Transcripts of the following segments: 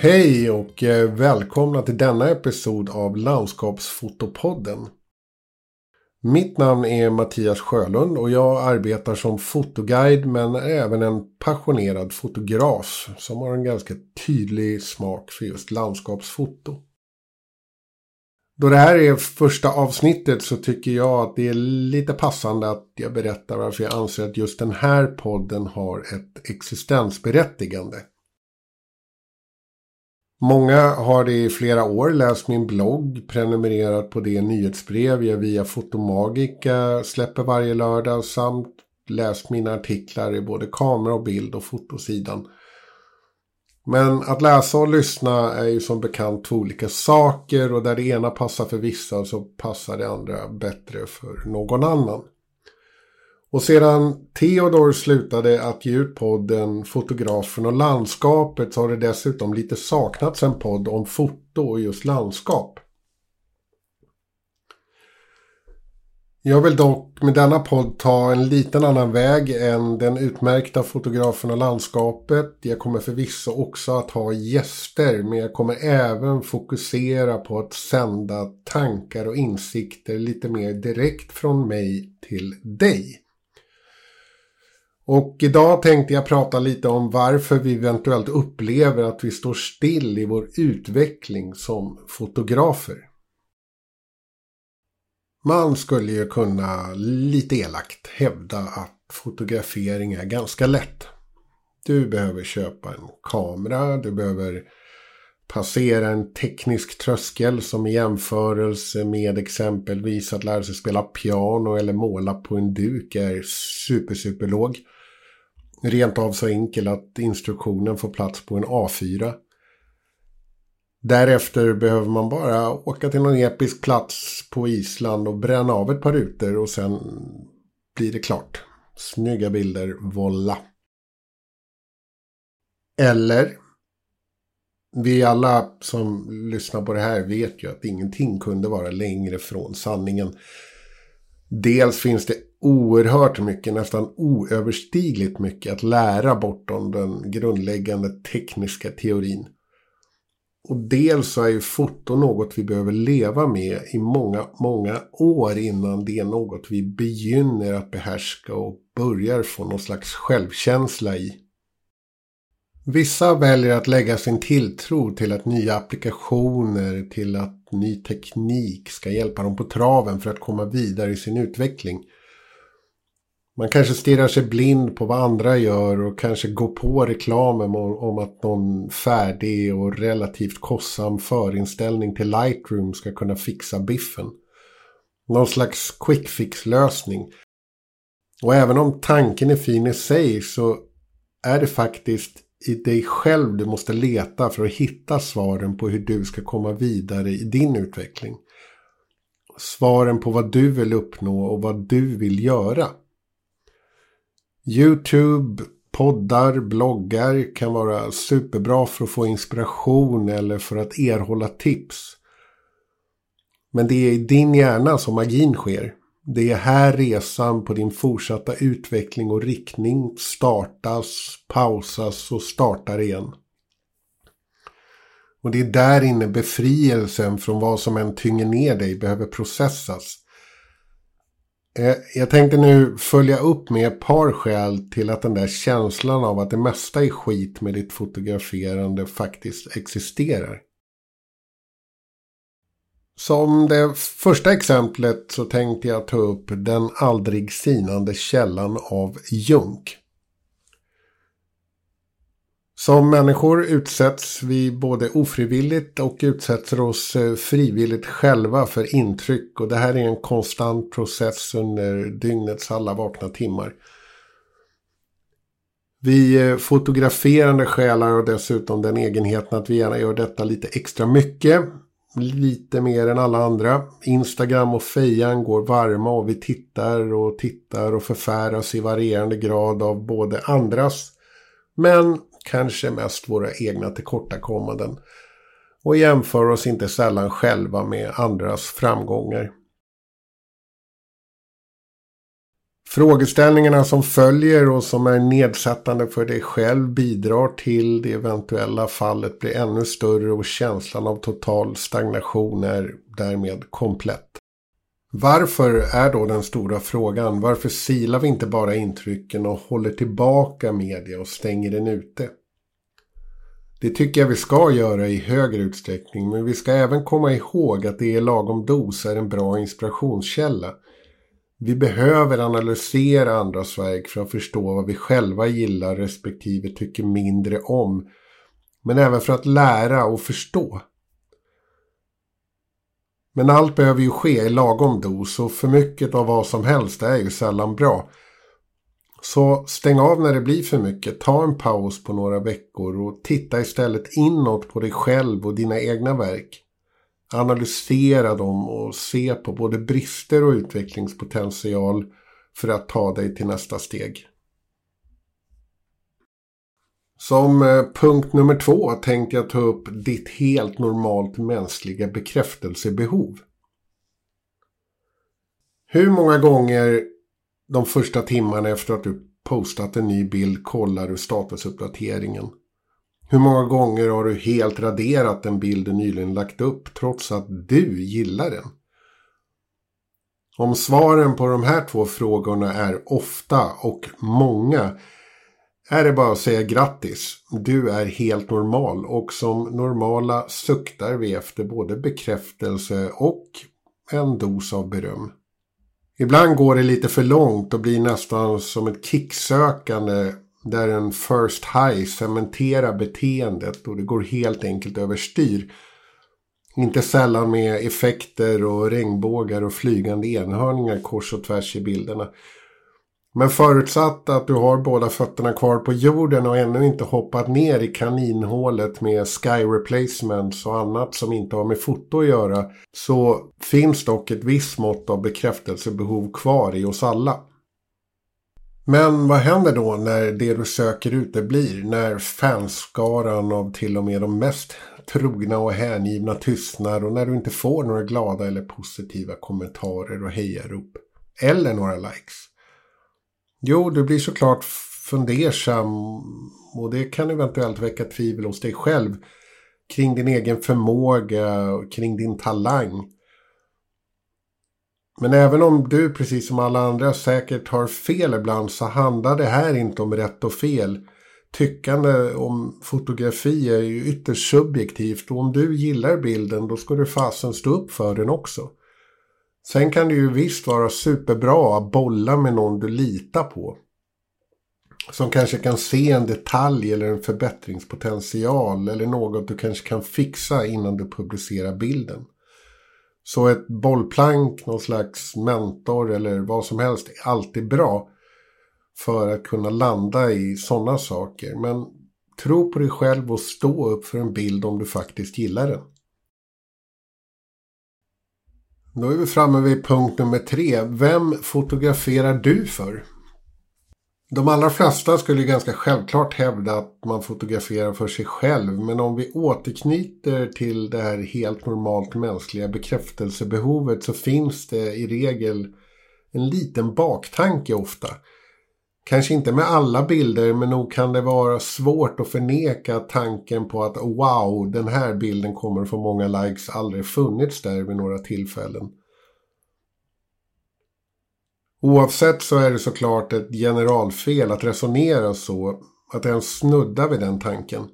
Hej och eh, välkomna till denna episod av Landskapsfotopodden. Mitt namn är Mattias Sjölund och jag arbetar som fotoguide men är även en passionerad fotograf som har en ganska tydlig smak för just landskapsfoto. Då det här är första avsnittet så tycker jag att det är lite passande att jag berättar varför jag anser att just den här podden har ett existensberättigande. Många har i flera år läst min blogg, prenumererat på det nyhetsbrev jag via Fotomagica släpper varje lördag samt läst mina artiklar i både kamera och bild och fotosidan. Men att läsa och lyssna är ju som bekant två olika saker och där det ena passar för vissa så passar det andra bättre för någon annan. Och sedan Theodor slutade att ge ut podden Fotografen och landskapet så har det dessutom lite saknats en podd om foto och just landskap. Jag vill dock med denna podd ta en liten annan väg än den utmärkta fotografen och landskapet. Jag kommer förvisso också att ha gäster men jag kommer även fokusera på att sända tankar och insikter lite mer direkt från mig till dig. Och idag tänkte jag prata lite om varför vi eventuellt upplever att vi står still i vår utveckling som fotografer. Man skulle ju kunna lite elakt hävda att fotografering är ganska lätt. Du behöver köpa en kamera, du behöver passera en teknisk tröskel som i jämförelse med exempelvis att lära sig spela piano eller måla på en duk är super, super låg rent av så enkel att instruktionen får plats på en A4. Därefter behöver man bara åka till någon episk plats på Island och bränna av ett par rutor och sen blir det klart. Snygga bilder, volla. Eller, vi alla som lyssnar på det här vet ju att ingenting kunde vara längre från sanningen. Dels finns det oerhört mycket, nästan oöverstigligt mycket att lära bortom den grundläggande tekniska teorin. Och dels så är ju foto något vi behöver leva med i många, många år innan det är något vi begynner att behärska och börjar få någon slags självkänsla i. Vissa väljer att lägga sin tilltro till att nya applikationer, till att ny teknik ska hjälpa dem på traven för att komma vidare i sin utveckling. Man kanske stirrar sig blind på vad andra gör och kanske går på reklamen om att någon färdig och relativt kostsam förinställning till Lightroom ska kunna fixa biffen. Någon slags quick fix lösning. Och även om tanken är fin i sig så är det faktiskt i dig själv du måste leta för att hitta svaren på hur du ska komma vidare i din utveckling. Svaren på vad du vill uppnå och vad du vill göra. YouTube, poddar, bloggar kan vara superbra för att få inspiration eller för att erhålla tips. Men det är i din hjärna som magin sker. Det är här resan på din fortsatta utveckling och riktning startas, pausas och startar igen. Och det är där inne befrielsen från vad som än tynger ner dig behöver processas. Eh, jag tänkte nu följa upp med ett par skäl till att den där känslan av att det mesta är skit med ditt fotograferande faktiskt existerar. Som det första exemplet så tänkte jag ta upp den aldrig sinande källan av junk. Som människor utsätts vi både ofrivilligt och utsätter oss eh, frivilligt själva för intryck och det här är en konstant process under dygnets alla vakna timmar. Vi eh, fotograferande själar har dessutom den egenheten att vi gärna gör detta lite extra mycket. Lite mer än alla andra. Instagram och fejan går varma och vi tittar och tittar och förfäras i varierande grad av både andras men kanske mest våra egna tillkortakommanden och jämför oss inte sällan själva med andras framgångar. Frågeställningarna som följer och som är nedsättande för dig själv bidrar till det eventuella fallet blir ännu större och känslan av total stagnation är därmed komplett. Varför är då den stora frågan? Varför silar vi inte bara intrycken och håller tillbaka media och stänger den ute? Det tycker jag vi ska göra i högre utsträckning men vi ska även komma ihåg att det i lagom dos är en bra inspirationskälla. Vi behöver analysera andras verk för att förstå vad vi själva gillar respektive tycker mindre om. Men även för att lära och förstå. Men allt behöver ju ske i lagom dos och för mycket av vad som helst är ju sällan bra. Så stäng av när det blir för mycket, ta en paus på några veckor och titta istället inåt på dig själv och dina egna verk. Analysera dem och se på både brister och utvecklingspotential för att ta dig till nästa steg. Som eh, punkt nummer två tänkte jag ta upp ditt helt normalt mänskliga bekräftelsebehov. Hur många gånger de första timmarna efter att du postat en ny bild kollar du statusuppdateringen? Hur många gånger har du helt raderat en bild du nyligen lagt upp trots att du gillar den? Om svaren på de här två frågorna är ofta och många är det bara att säga grattis. Du är helt normal och som normala suktar vi efter både bekräftelse och en dos av beröm. Ibland går det lite för långt och blir nästan som ett kicksökande där en first high cementerar beteendet och det går helt enkelt överstyr. Inte sällan med effekter och regnbågar och flygande enhörningar kors och tvärs i bilderna. Men förutsatt att du har båda fötterna kvar på jorden och ännu inte hoppat ner i kaninhålet med sky replacements och annat som inte har med foto att göra så finns dock ett visst mått av bekräftelsebehov kvar i oss alla. Men vad händer då när det du söker uteblir? När fanskaran av till och med de mest trogna och hängivna tystnar och när du inte får några glada eller positiva kommentarer och hejarop. Eller några likes. Jo, du blir såklart fundersam och det kan eventuellt väcka tvivel hos dig själv kring din egen förmåga och kring din talang. Men även om du precis som alla andra säkert har fel ibland så handlar det här inte om rätt och fel. Tyckande om fotografi är ju ytterst subjektivt och om du gillar bilden då ska du fasen stå upp för den också. Sen kan det ju visst vara superbra att bolla med någon du litar på. Som kanske kan se en detalj eller en förbättringspotential eller något du kanske kan fixa innan du publicerar bilden. Så ett bollplank, någon slags mentor eller vad som helst är alltid bra för att kunna landa i sådana saker. Men tro på dig själv och stå upp för en bild om du faktiskt gillar den. Då är vi framme vid punkt nummer tre. Vem fotograferar du för? De allra flesta skulle ganska självklart hävda att man fotograferar för sig själv. Men om vi återknyter till det här helt normalt mänskliga bekräftelsebehovet så finns det i regel en liten baktanke ofta. Kanske inte med alla bilder men nog kan det vara svårt att förneka tanken på att wow, den här bilden kommer få många likes, aldrig funnits där vid några tillfällen. Oavsett så är det såklart ett generalfel att resonera så, att ens snudda vid den tanken.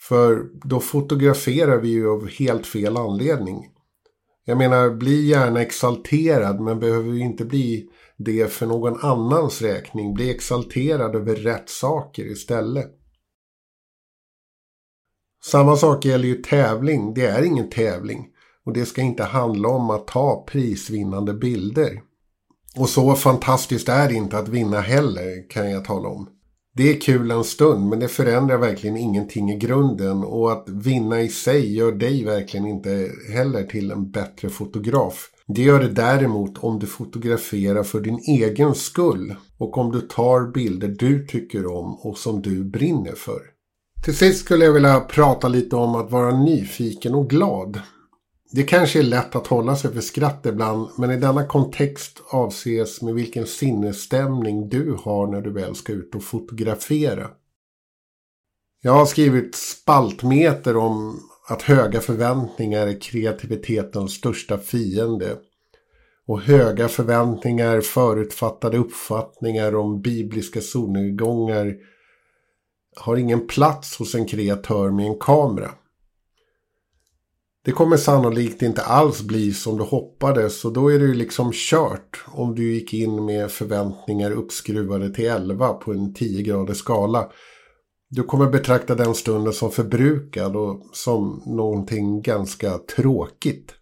För då fotograferar vi ju av helt fel anledning. Jag menar, bli gärna exalterad men behöver ju inte bli det för någon annans räkning. Bli exalterad över rätt saker istället. Samma sak gäller ju tävling. Det är ingen tävling. Och det ska inte handla om att ta prisvinnande bilder. Och så fantastiskt är det inte att vinna heller, kan jag tala om. Det är kul en stund, men det förändrar verkligen ingenting i grunden och att vinna i sig gör dig verkligen inte heller till en bättre fotograf. Det gör det däremot om du fotograferar för din egen skull och om du tar bilder du tycker om och som du brinner för. Till sist skulle jag vilja prata lite om att vara nyfiken och glad. Det kanske är lätt att hålla sig för skratt ibland, men i denna kontext avses med vilken sinnesstämning du har när du väl ska ut och fotografera. Jag har skrivit spaltmeter om att höga förväntningar är kreativitetens största fiende. Och höga förväntningar, förutfattade uppfattningar om bibliska solnedgångar har ingen plats hos en kreatör med en kamera. Det kommer sannolikt inte alls bli som du hoppades och då är det ju liksom kört om du gick in med förväntningar uppskruvade till 11 på en 10 graders skala. Du kommer betrakta den stunden som förbrukad och som någonting ganska tråkigt.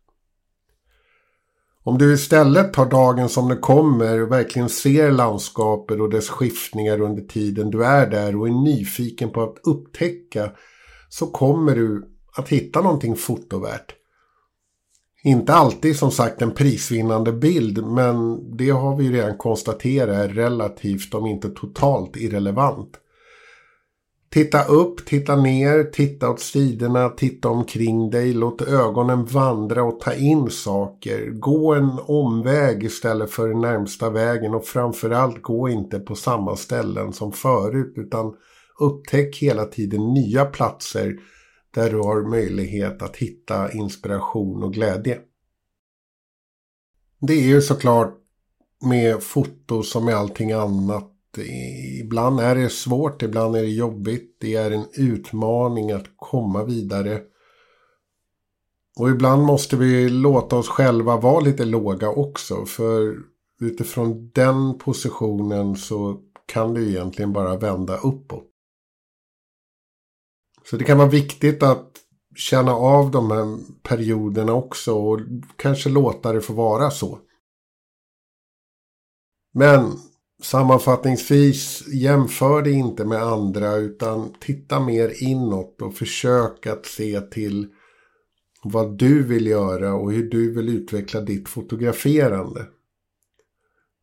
Om du istället tar dagen som den kommer och verkligen ser landskapet och dess skiftningar under tiden du är där och är nyfiken på att upptäcka så kommer du att hitta någonting fotovärt. Inte alltid som sagt en prisvinnande bild men det har vi redan konstaterat är relativt om inte totalt irrelevant. Titta upp, titta ner, titta åt sidorna, titta omkring dig, låt ögonen vandra och ta in saker. Gå en omväg istället för den närmsta vägen och framförallt gå inte på samma ställen som förut utan upptäck hela tiden nya platser där du har möjlighet att hitta inspiration och glädje. Det är ju såklart med foto som med allting annat ibland är det svårt, ibland är det jobbigt. Det är en utmaning att komma vidare. Och ibland måste vi låta oss själva vara lite låga också. För utifrån den positionen så kan det egentligen bara vända uppåt. Så det kan vara viktigt att känna av de här perioderna också och kanske låta det få vara så. Men Sammanfattningsvis, jämför dig inte med andra utan titta mer inåt och försök att se till vad du vill göra och hur du vill utveckla ditt fotograferande.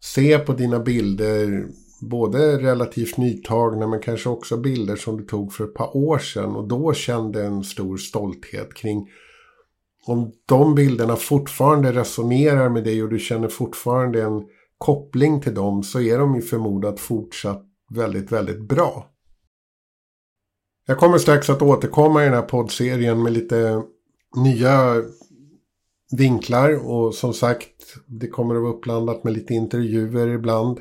Se på dina bilder, både relativt nytagna men kanske också bilder som du tog för ett par år sedan och då kände en stor stolthet kring om de bilderna fortfarande resonerar med dig och du känner fortfarande en koppling till dem så är de ju förmodat fortsatt väldigt, väldigt bra. Jag kommer strax att återkomma i den här poddserien med lite nya vinklar och som sagt det kommer att vara uppblandat med lite intervjuer ibland.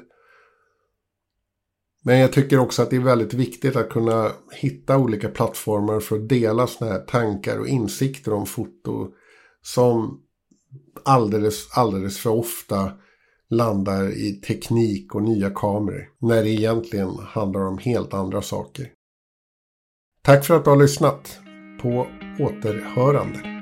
Men jag tycker också att det är väldigt viktigt att kunna hitta olika plattformar för att dela sådana här tankar och insikter om foto som alldeles, alldeles för ofta landar i teknik och nya kameror när det egentligen handlar om helt andra saker. Tack för att du har lyssnat. På återhörande.